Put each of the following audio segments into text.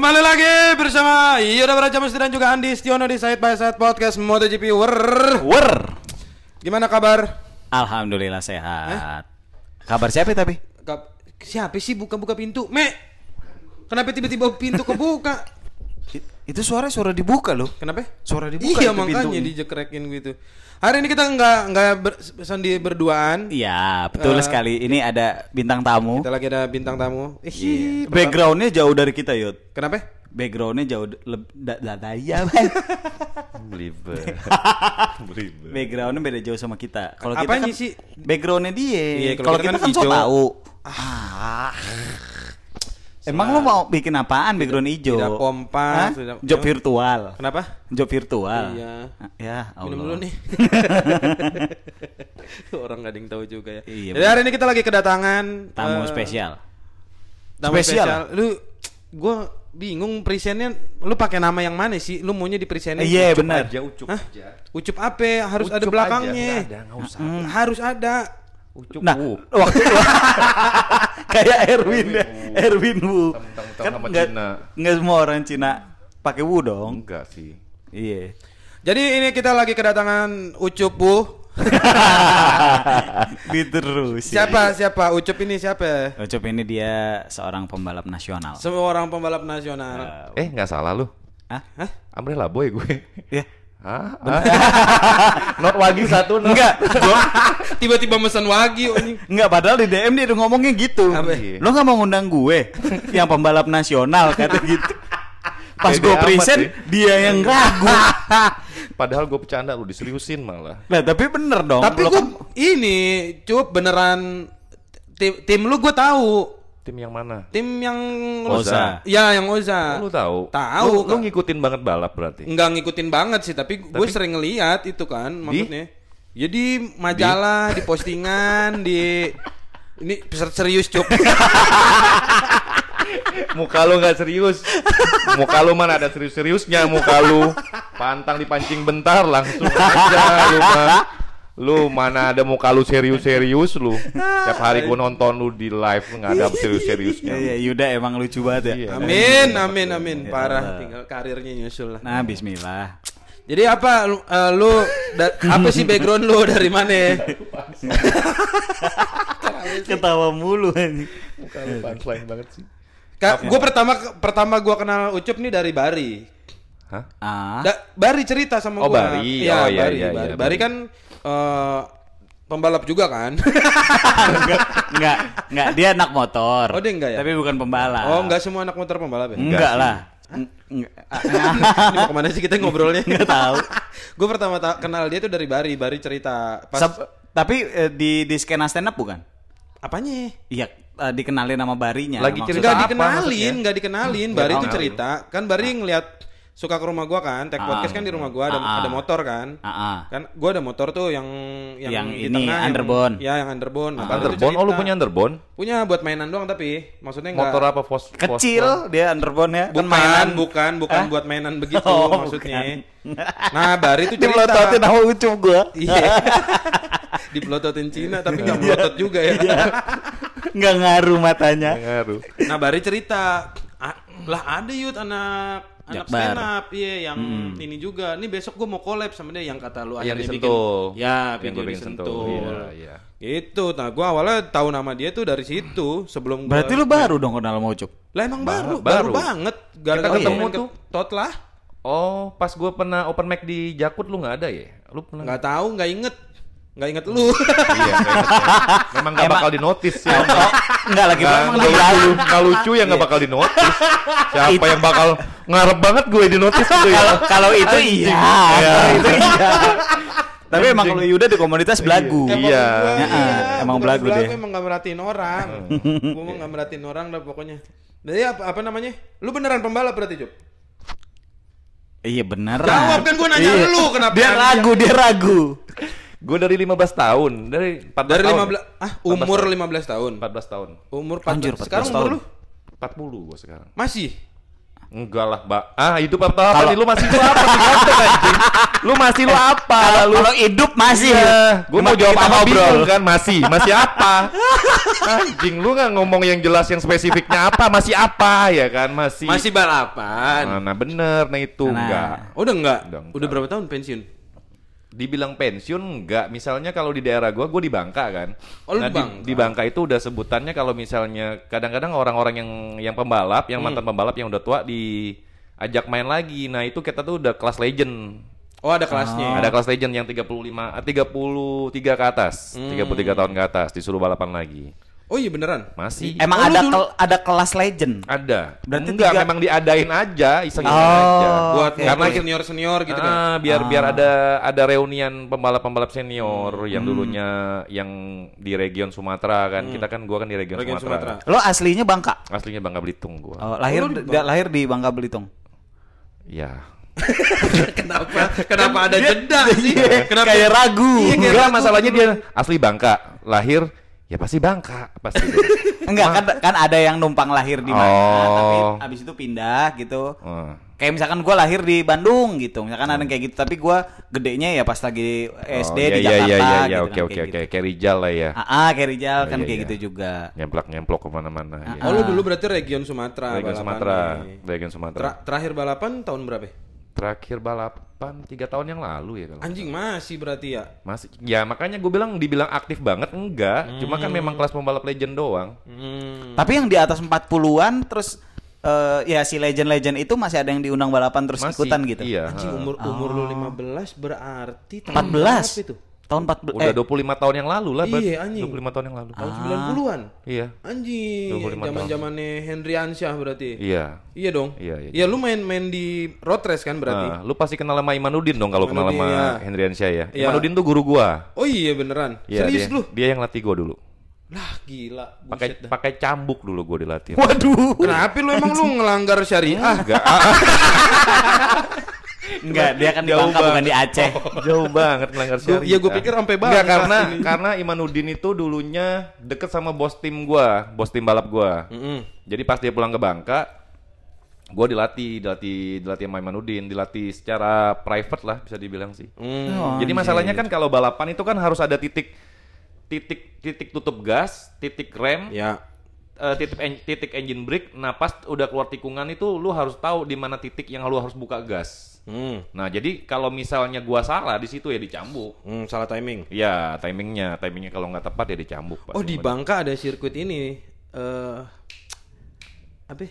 Kembali lagi bersama Yoda Baraja Musti dan juga Andi Stiono di Side by Side Podcast MotoGP Wer. Wer. Gimana kabar? Alhamdulillah sehat. Kabar siapa tapi? Kap- siapa sih buka-buka pintu? Me, kenapa tiba-tiba pintu kebuka? Itu suara suara dibuka loh. Kenapa? Suara dibuka Iya makanya pintunya. dijekrekin gitu. Hari ini kita nggak nggak ber, sendiri berduaan. Iya, betul Eh, sekali. Ini ada bintang tamu. Kita lagi ada bintang tamu. Eh, Iya. Backgroundnya jauh dari kita, Yud. Kenapa? Backgroundnya jauh de- leb- da, da, da- ya. Belieber. Backgroundnya beda jauh sama kita. Kalau kita kan sih? backgroundnya dia. Iya, kalau kita kita, kan kan so hijau. tahu. Ah. Emang lu mau bikin apaan background hijau? tidak pompa, tidak- Job virtual. Kenapa? Job virtual. Iya. Ya, Allah. Minum dulu nih. Orang gak ada yang tahu juga ya. Iya, Jadi hari ini kita lagi kedatangan Tamu eh, spesial. Tamu Spesial? spesial. Lu gua bingung presentnya lu pakai nama yang mana sih? Lu maunya di presentnya? Iya, Ucup benar. aja, ucup Hah? aja. Ucup apa? Harus ada Ucup belakangnya. aja. Nggak ada, nggak usah. Hmm, harus ada. Ucup. Nah, uh. waktu kayak Erwin ya, Erwin Wu. Kan nggak Cina. nggak semua orang Cina pakai Wu dong. Enggak sih. Iya. Jadi ini kita lagi kedatangan Ucup Bu. Diterus. Siapa siapa? Ucup ini siapa? Ucup ini dia seorang pembalap nasional. Semua orang pembalap nasional. Eh, nggak salah lu. Hah? Hah? Umbrella boy gue. Ya. Hah? Not wagi satu. not. Enggak, Tiba-tiba mesen anjing. enggak padahal di DM dia udah ngomongnya gitu. Apa? Lo nggak mau ngundang gue yang pembalap nasional kata gitu. Pas gue present dia yang ragu. Padahal gue bercanda lu diseriusin malah. Nah, tapi bener dong. Tapi gua kan- ini cup beneran tim, tim lu gue tahu. Tim yang mana? Tim yang Oza. Ya, yang Oza. Oh, lu tahu? Tahu, Lu, lu ngikutin banget balap berarti. Enggak ngikutin banget sih, tapi gue Tapi- sering ngeliat itu kan maksudnya. Jadi majalah, di postingan, di ini serius cup. Muka lu nggak serius. Muka lu mana ada serius-seriusnya muka lu. Pantang dipancing bentar langsung aja lu mah. Lu mana ada muka lu serius-serius lu. Tiap hari gua nonton lu di live nggak ada serius-seriusnya. Iya, Yuda emang lucu banget ya. Iya. Amin, amin, amin. Parah, tinggal karirnya nyusul lah. Nah, bismillah. Jadi apa lu, eh, lu da- apa sih background lu dari mana? Ketawa mulu ini. Muka lu punchline banget sih. Kak, gue pertama pertama gua kenal Ucup nih dari Bari. Hah? Ah. Da- Bari cerita sama Oh, gua. Bari. Iya, Oh, iya, Bari, iya, Bari. iya, Bari Bari. kan eh, pembalap juga kan? enggak, enggak, enggak. Dia anak motor. Oh, dia enggak ya? Tapi bukan pembalap. oh, enggak semua anak motor pembalap ya? Enggak lah. Eng- Enggak. Ini mau ke mana sih kita ngobrolnya? Enggak tahu. gue pertama ta- kenal dia tuh dari Bari. Bari cerita pas Sab- tapi eh, di di skena stand up bukan? apanya? Iya, eh, dikenalin nama Barinya. Lagi cerita Enggak apa dikenalin, maksudnya? enggak dikenalin. Bari Nggak itu cerita, kan Bari ngeliat suka ke rumah gua kan, tag Ah. podcast kan di rumah gua ada Ah, ah. ada motor kan. Kan gua ada motor tuh yang yang, Yang di ini, tengah, yang- underbone. Ya, yang underbone. Nah, Underbone? Oh lu punya underbone? Punya buat mainan doang tapi maksudnya enggak Motor apa? Fos Kecil dia underbone ya. Bukan, bukan, bukan buat mainan begitu Oh, maksudnya. Nah, Bari tuh Dia cerita. melototin nama ucup gua. Iya. Dipelototin Cina tapi nggak melotot juga ya. Enggak ngaruh matanya. Ngaruh. Nah, Bari cerita, "Ah, lah ada yut anak anak Jakbar. stand up, iya yang ini juga. Nih besok gue mau collab sama dia yang kata lu Yang akhirnya disentuh. bikin. Ya, Yang video disentuh. sentuh. Iya, iya. Itu, nah gue awalnya tahu nama dia tuh dari situ sebelum gua- Berarti lu baru dong kenal sama ucup. Lah emang Ba- baru, baru, baru. banget. Gara-gara Kita ketemu tuh. Tot lah. Oh, pas gua pernah open mic di Jakut lu nggak ada ya? Lu pernah? Nggak tahu, nggak inget, nggak inget lu. iya, nggak inget ya. Memang nggak bakal dinotis ya. Oh, enggak lagi Nggak nggak lagi lucu, lalu. nggak lucu ya nggak bakal dinotis. Siapa yang bakal ngarep banget gue dinotis gitu ya? Kalau itu iya. Kalau itu iya. Tapi emang kalau Yuda di komunitas belagu. Iya. Emang gua, Ya, ah, emang belagu dia. Emang gak merhatiin orang. gua mau gak merhatiin orang dah pokoknya. Jadi apa, apa namanya? Lu beneran pembalap berarti, Jup? Iya bener. Jawab kan gua nanya Iya. lu kenapa Dia ragu, dia ragu. Gue dari 15 tahun, dari 14 Dari tahun. 15 ah umur 15 tahun. 14 tahun. Umur 14. Anjir, 14 Sekarang umur tahun. lu 40 gue sekarang. masih Enggak lah, Mbak. Ah, hidup apa apa nih lu masih hidup apa nih ganteng anjing. lu masih lu apa? Kalau Lu kalau hidup masih. Iya, gue mau jawab apa bingung kan masih, masih apa? Anjing, lu nggak ngomong yang jelas yang spesifiknya apa, masih apa ya kan? Masih. Masih balapan. Nah, bener, nah itu Nah. enggak. Oh, udah enggak? Udah enggak. Udah berapa tahun pensiun? Dibilang pensiun enggak. Misalnya kalau di daerah gua, gua di Bangka kan. Oh, nah, di di, Bangka. di Bangka itu udah sebutannya kalau misalnya kadang-kadang orang-orang yang yang pembalap, yang Hmm. mantan pembalap yang udah tua diajak main lagi. Nah, itu kita tuh udah kelas legend. Oh, ada kelasnya. Ada kelas legend yang 35 eh, 33 ke atas, Hmm. 33 tahun ke atas disuruh balapan lagi. Oh iya beneran. Masih Emang Oh, ada dulu- kel- ada kelas legend. ada. Berarti Enggak, tiga- memang diadain aja, iseng-iseng Oh, aja. Buat Oke. karena Karena- senior senior gitu kan. Ah, biar Ah. biar ada ada reunian pembalap-pembalap senior Hmm. yang dulunya yang di region Sumatera kan. Kita kan gua kan di region, Region Sumatera. Sumatera. Lo aslinya Bangka. Aslinya Bangka Belitung gua. Oh, lahir Oh, di lahir di Bangka Belitung. Iya. kenapa? Kenapa ada jeda sih? Kenapa? Kayak ragu. Iya, kayak Enggak, ragu. masalahnya dia asli Bangka, lahir ya pasti Bangka, pasti. Enggak kan kan ada yang numpang lahir di mana Oh. tapi abis itu pindah gitu. Oh. Kayak misalkan gua lahir di Bandung gitu. Misalkan ada yang kayak gitu tapi gua gedenya ya pas lagi SD Oh, di iya, Jakarta iya, iya, iya, gitu oke kan, oke kayak oke, gitu. kayak Rijal lah ya. Ah, ah, kayak Rijal Oh, kan iya, kayak iya. gitu juga. Nyemplak-nyemplok ke mana-mana. ya. Oh lu dulu berarti region Sumatera. Region. Sumatera, region Sumatera. Tra- terakhir balapan tahun berapa? Terakhir balapan tiga tahun yang lalu ya kalau. Anjing masih berarti ya. Masih, ya makanya gue bilang dibilang aktif banget enggak, cuma kan memang kelas pembalap legend doang. Hmm. Tapi yang di atas 40-an terus eh, ya si legend-legend itu masih ada yang diundang balapan terus Masih, ikutan gitu. Iya. Anjing umur umur lu 15 berarti tahun 14. berapa itu? Tahun 14 Udah eh 25 tahun yang lalu lah. Iya, anjing. 25 tahun yang lalu. Tahun 90-an. Iya. Anjing, 25 zaman-zamannya Henry Ansyah berarti. Iya. Iya dong. Iya, iya. Iya, lu main-main di road race kan berarti. Nah, lu pasti kenal sama Imanudin dong kalau kenal sama iya. Hendriansyah ya. Iya. Imanudin tuh guru gua. Oh iya beneran. Iya, Serius dia, lu? Dia yang latih gua dulu. Lah gila, Pakai buset dah. pakai cambuk dulu gua dilatih. Waduh. Kenapa lu emang lu ngelanggar syariah? Enggak. Enggak, dia kan di Jauh Bangka bukan banget. di Aceh. Jauh banget melanggar Gua- syariah. iya, gua pikir sampai Enggak, Bangka karena karena Imanudin itu dulunya deket sama bos tim gua, bos tim balap gua. Mm-mm. Jadi pas dia pulang ke Bangka, gua dilatih, dilatih, dilatih sama Imanudin, dilatih secara private lah bisa dibilang sih. Hmm. Oh, Jadi masalahnya kan kalau balapan itu kan harus ada titik titik titik tutup gas, titik rem, Ya. eh, titik en- titik engine brake. Nah, pas udah keluar tikungan itu lu harus tahu di mana titik yang lu harus buka gas. Hmm. Nah, jadi kalau misalnya gua salah di situ ya dicambuk. Hmm, salah timing. Ya, timingnya, timingnya kalau nggak tepat ya dicambuk. Pak. Oh, di Bangka ada sirkuit ini. Eh apa?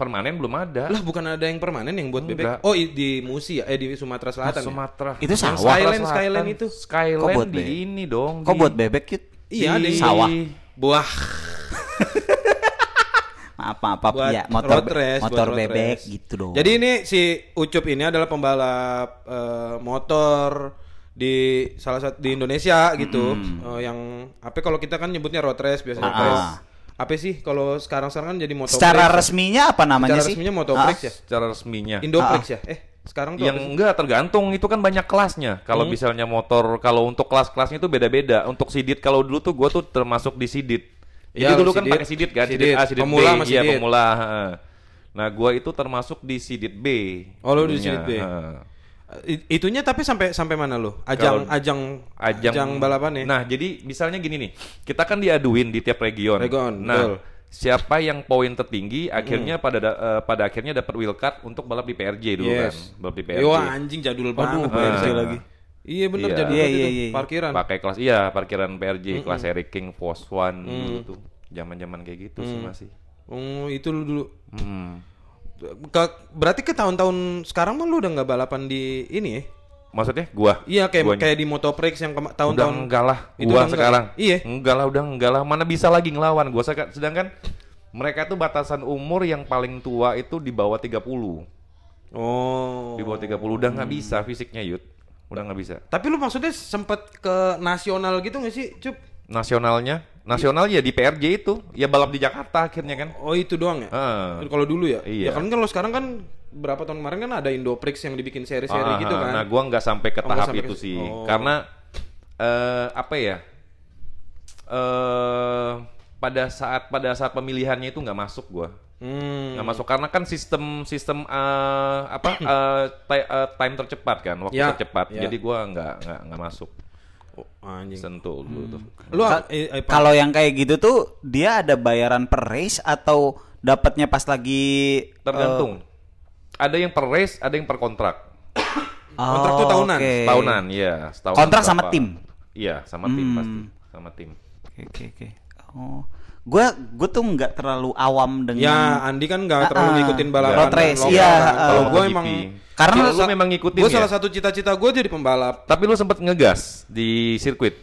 permanen belum ada. Lah bukan ada yang permanen yang buat bebek. Oh, di Musi ya? Eh di Sumatera Selatan. ya? Sumatera. Itu Yang sawah. Selatan. Skyline itu. Kok buat di bebek? ini dong. Kok di- buat bebek Yud? Iya, ada di yang- Sawah. Buah. Maaf, maaf, maaf Buat ya, motor road race, motor buat road bebek race. gitu dong. Jadi ini si Ucup ini adalah pembalap eh, motor di salah satu di Indonesia gitu. Eh, yang apa kalau kita kan nyebutnya road race biasanya Ah. race. Apa sih kalau sekarang-sekarang kan jadi motor secara resminya apa namanya Secara sih? resminya Motoprex Ah. ya? secara resminya. Indoprex ya? Eh, sekarang tuh yang enggak tergantung itu kan banyak kelasnya. Kalau Hmm. misalnya motor kalau untuk kelas-kelasnya itu beda-beda. Untuk sidit kalau dulu tuh gua tuh termasuk di sidit. Jadi Ya, dulu kan pakai sidit kan, Sidit. sidit A, sidit Pemula B, sama iya pemula. heeh. Nah, gua itu termasuk di sidit B. Oh, lu di sidit B. I- itunya tapi sampai sampai mana lo? Ajang Kalau- ajang ajang, balapan ya? Nah, jadi misalnya gini nih, kita kan diaduin di tiap region. Region, nah, betul. siapa yang poin tertinggi akhirnya pada da- eh, pada akhirnya dapat wheelcard untuk balap di PRJ dulu kan. yes. Balap di PRJ. Wah, anjing jadul banget Waduh, PRJ ah. lagi. Iya bener Iya. jadul Iya, iya, itu. iya. Parkiran. Pakai kelas iya, parkiran PRJ, kelas Eric King, Force One Mm. gitu. Zaman-zaman kayak gitu sih masih. Oh, itu lu dulu. Hmm. Ke- berarti ke tahun-tahun sekarang mah lu udah nggak balapan di ini ya? Maksudnya gua? Iya kayak Guanya. kayak di Motoprex yang kema- Udah tahun-tahun enggak lah, Itu gua enggak. sekarang. Iya. Enggak lah, udah enggak lah. Mana bisa lagi ngelawan gua seka- sedangkan mereka tuh batasan umur yang paling tua itu di bawah 30. Oh. Di bawah 30 udah nggak bisa fisiknya, Yud. Udah nggak bisa. Tapi lu maksudnya sempet ke nasional gitu nggak sih, Cup? Nasionalnya, nasional ya di PRJ itu, ya balap di Jakarta akhirnya kan. Oh, itu doang ya? Ah. Kalau dulu ya? Iya. Ya kan kalau sekarang kan berapa tahun kemarin kan ada Indoprix yang dibikin seri-seri Ah, gitu kan. Nah, gua nggak sampai ke Oh, tahap sampai itu ke- sih, oh. karena eh apa ya? eh pada saat pada saat pemilihannya itu nggak masuk gua. Hmm. nggak masuk karena kan sistem sistem eh, apa eh, eh, time tercepat kan waktu Ya, tercepat ya. jadi gua nggak nggak nggak masuk Oh, anjing. sentuh dulu tuh Lu eh, eh, Kalau yang kayak gitu tuh dia ada bayaran per race atau dapatnya pas lagi tergantung ada yang per race ada yang per kontrak eh, Kontrak tuh tahunan? oke. tahunan ya setahun Kontrak sama tim? iya sama tim Hmm. pasti sama tim Oke oke oke. Oh. Gua gue tuh nggak terlalu awam dengan Ya, Andi kan nggak terlalu ah. ngikutin balapan Road race, lokal iya, ah. Kalau gue emang Karena lu memang ngikutin Gue ya? salah satu cita-cita gue jadi pembalap. tapi lu sempet ngegas di sirkuit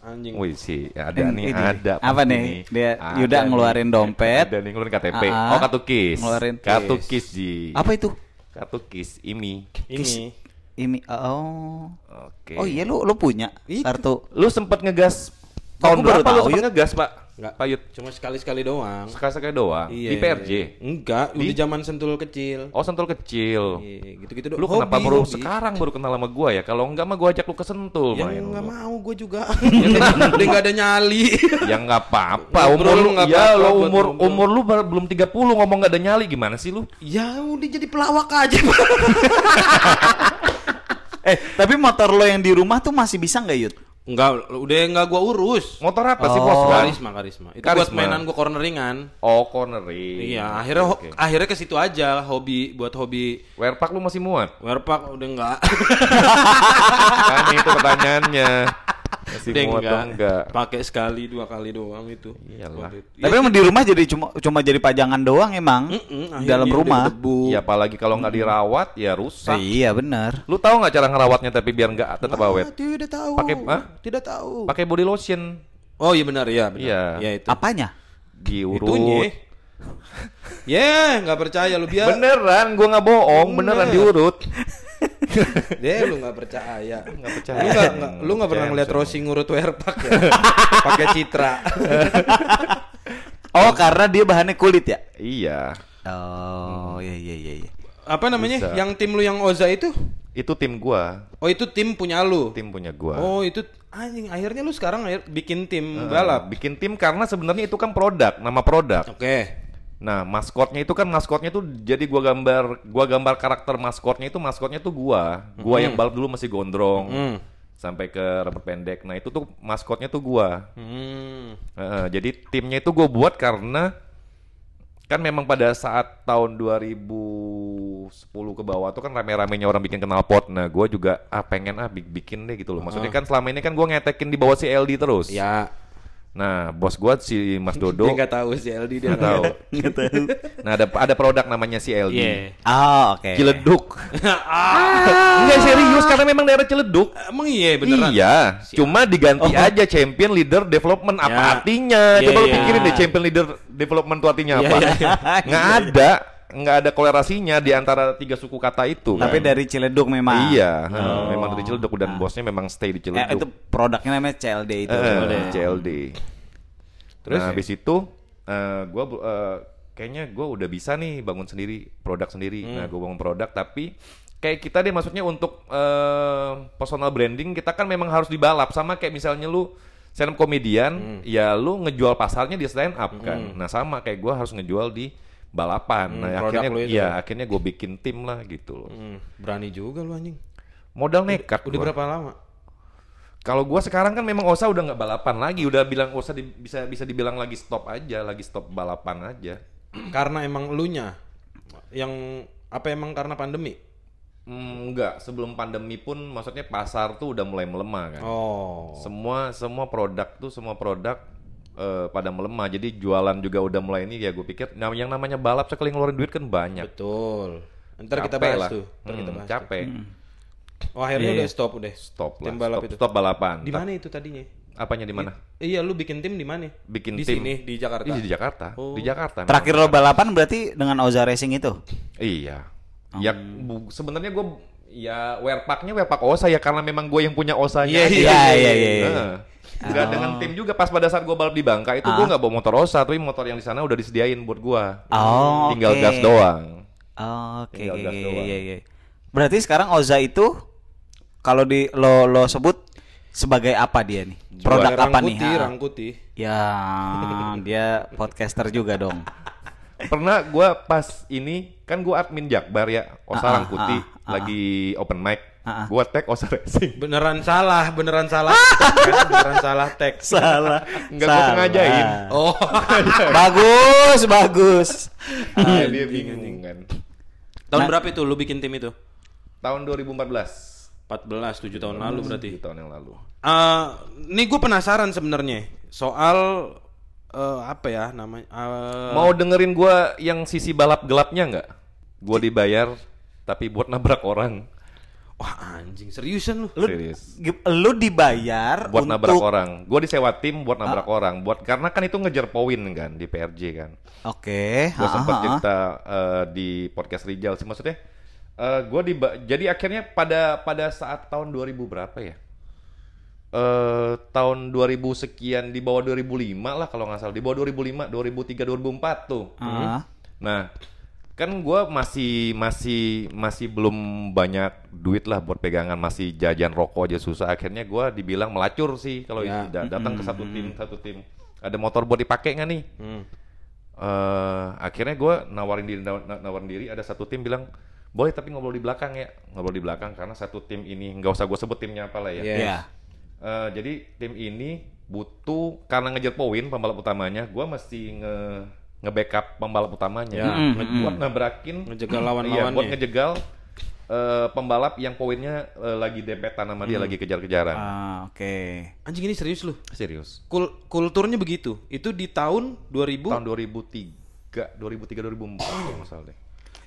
Anjing. Wih sih ada Ini- nih ini. ada Apa nih? Dia- Ada Yuda nih. ngeluarin dompet. ada nih ngeluarin KTP Ah, oh kartu kis ngeluarin kartu kis. ji apa itu? kartu kis ini Ini. Ini oh. oke Oh iya lu lu punya Itu. kartu. lu sempet ngegas tahun baru berapa lu sempet ngegas pak Enggak. Pak Yud Cuma sekali-sekali doang. sekali-sekali doang Iya. di PRJ Enggak, Di? udah zaman sentul kecil. oh sentul kecil Iya, gitu-gitu doang. lu kenapa Hobi, baru hobi. sekarang baru kenal sama gua ya kalau enggak mah gua ajak lu ke sentul Ya main enggak lu. mau gue juga. udah enggak ada nyali. ya nggak apa-apa umur lu lu nggak ya apa-apa lo umur ngobrol. umur lu baru belum 30 ngomong nggak ada nyali gimana sih lu ya udah jadi pelawak aja. Eh, tapi motor lo yang di rumah tuh masih bisa nggak Yud? Enggak, udah enggak gua urus. motor apa sih Oh. bos Bang? Karisma, karisma. Itu buat Karisma. mainan gua corneringan. oh cornering Iya, akhirnya Oke. akhirnya ke situ aja hobi buat hobi Wearpack lu masih muat Werpak udah enggak. kan itu pertanyaannya masih Udah muat atau enggak Pakai sekali dua kali doang itu. Iyalah. Itu. Tapi emang di rumah jadi cuma cuma jadi pajangan doang emang Mm-mm, akhirnya dalam rumah. debu. ya apalagi kalau nggak dirawat ya rusak Eh, iya benar. lu tahu nggak cara ngerawatnya tapi biar nggak tetap awet Tidak tahu. Pakai- hah? Tidak tahu. pakai body lotion Oh iya benar ya, benar. Iya. Ya itu. Apanya? diurut Itunya. Ya, nggak percaya lu biar. beneran gua nggak bohong beneran Bener. diurut Deh lu nggak percaya. Nggak percaya. Lu nggak nggak- lu nggak pernah ngeliat. Rossi ngurut werpak ya? Pakai citra. Oh, karena dia bahannya kulit ya? iya Oh, iya iya iya iya. Apa namanya? Bisa. Yang tim lu yang Oza itu? itu tim gua Oh itu tim punya lu. tim punya gua Oh itu anjing akhirnya lu sekarang akhir bikin tim Eh, balap. bikin tim karena sebenarnya itu kan produk nama produk Oke. Nah maskotnya itu kan maskotnya itu jadi gua gambar gua gambar karakter maskotnya itu maskotnya tuh gua gua yang balap dulu masih gondrong Hmm. sampai ke rambut pendek nah itu tuh maskotnya tuh gua Hmm. Heeh, jadi timnya itu gue buat karena kan memang pada saat tahun 2010 ke bawah tuh kan rame-ramenya orang bikin knalpot. Nah, gue juga ah pengen ah bi- bikin deh gitu loh. Maksudnya kan selama ini kan gue ngetekin di bawah si LD terus. Ya. Nah, bos gue si Mas Dodo Dia nggak tahu si LD dia nggak tahu. Nah, ada ada produk namanya si LD. Iya. Oh, oke. Ciledug. ah. Enggak serius karena memang daerah Ciledug. Emang iya beneran. Iya, cuma diganti Oh. aja champion leader development apa Ya. artinya? Iya, Coba lu iya. pikirin deh champion leader development itu artinya Iya, apa? iya. Nggak ada, nggak ada kolerasinya di antara tiga suku kata itu. Tapi kan. dari Ciledug memang. iya, Oh. memang dari Ciledug dan bosnya memang stay di Eh, Ciledug. itu produknya namanya CLD itu. Eh, CLD. Terus? nah, habis itu eh, gua eh, kayaknya gua udah bisa nih bangun sendiri produk sendiri. Hmm. Nah, gua bangun produk tapi kayak kita deh maksudnya untuk eh, personal branding kita kan memang harus dibalap sama kayak misalnya lu stand up comedian, Hmm. ya lu ngejual pasarnya di stand up kan. Nah, sama kayak gua harus ngejual di balapan. Hmm, nah, akhirnya itu ya ya? akhirnya gue bikin tim lah gitu loh. Hmm, berani juga lu anjing. Modal nekat. Udah gua. berapa lama? Kalau gua sekarang kan memang Osa udah nggak balapan lagi, udah bilang Osa di- bisa bisa dibilang lagi stop aja, lagi stop balapan aja. Karena emang elunya yang apa emang karena pandemi? Hmm, enggak, sebelum pandemi pun maksudnya pasar tuh udah mulai melemah kan. Oh. Semua semua produk tuh semua produk eh, pada melemah. Jadi jualan juga udah mulai ini ya gue pikir nah, yang namanya balap sekali ngeluarin duit kan banyak. Betul. Ntar kita bahas lah. tuh. Ntar kita Hmm, bahas. capek. Oh, akhirnya Iya, udah stop udah. Stop lah. Tim balap stop, itu. stop balapan. Di mana itu tadinya? Apanya di mana? Iya, lu bikin tim di mana? Bikin di tim. sini di Jakarta. Iya, di Jakarta. Oh. Di Jakarta. Terakhir lo balapan berarti dengan Oza Racing itu? Iya. Ya bu- sebenarnya gue ya wearpacknya wearpack Osa ya karena memang gue yang punya Osanya. Iya, aja. iya, iya, iya, Nggak dengan tim juga pas pada saat gue balap di Bangka itu gue nggak bawa motor Osa tapi motor yang di sana udah disediain buat gue. Oh, Tinggal oke. gas doang. Oh, Oke, Tinggal oke, gas doang. iya, iya. Berarti sekarang Oza itu kalau di lo lo sebut sebagai apa dia nih? Produk apa nih? Rangkuti, Ha? Rangkuti. Ya, dia podcaster juga dong. pernah gua pas ini kan gua admin Jakbar ya, Osa Ah, ah, Rangkuti ah, ah, lagi open mic. Ah, ah. Gua tag Osa Racing. Beneran salah, beneran salah. Kan beneran salah teks. Salah. Enggak gua sengajain. Oh. bagus, bagus. Ah, dia bingung kan. Tahun Nah. berapa itu lu bikin tim itu? Tahun 2014. 14, 7 tahun lalu berarti. Tujuh tahun yang lalu. Eh, nih gue penasaran sebenarnya soal eh, apa ya namanya? eh, Mau dengerin gua yang sisi balap gelapnya nggak? Gua dibayar tapi buat nabrak orang. Wah anjing seriusan lu? Lu, Serius. lu dibayar buat untuk nabrak orang. Gue disewa tim buat nabrak orang. Buat karena kan itu ngejar poin kan di PRJ kan. Oke, Gue ha, sempat ha, ha. cerita eh, di podcast Rijal sih maksudnya. eh gue di jadi akhirnya pada pada saat tahun 2000 berapa ya? Eh tahun 2000 sekian di bawah 2005 lah kalau nggak salah di bawah 2005 2003 2004 tuh. Ah. Nah, kan gue masih masih masih belum banyak duit lah buat pegangan masih jajan rokok aja susah. Akhirnya gue dibilang melacur sih kalau Ya. da- datang ke satu tim satu tim. Ada motor buat dipakai nggak nih? Hmm. eh akhirnya gue nawarin diri naw- na- nawarin diri ada satu tim bilang boleh tapi ngobrol di belakang ya ngobrol di belakang karena satu tim ini nggak usah gue sebut timnya apa lah ya Iya. Iya. Eh, jadi tim ini butuh karena ngejar poin pembalap utamanya gue mesti nge nge-backup pembalap utamanya Ya. Nge- buat nabrakin Ngejegal iya, lawan-lawannya. buat ngejegal eh, pembalap yang poinnya eh, lagi dempetan sama dia lagi kejar-kejaran Ah, oke. Anjing ini serius lu? serius Kul kulturnya begitu. Itu di tahun 2000. tahun 2003 2003 2004 kalau nggak salah deh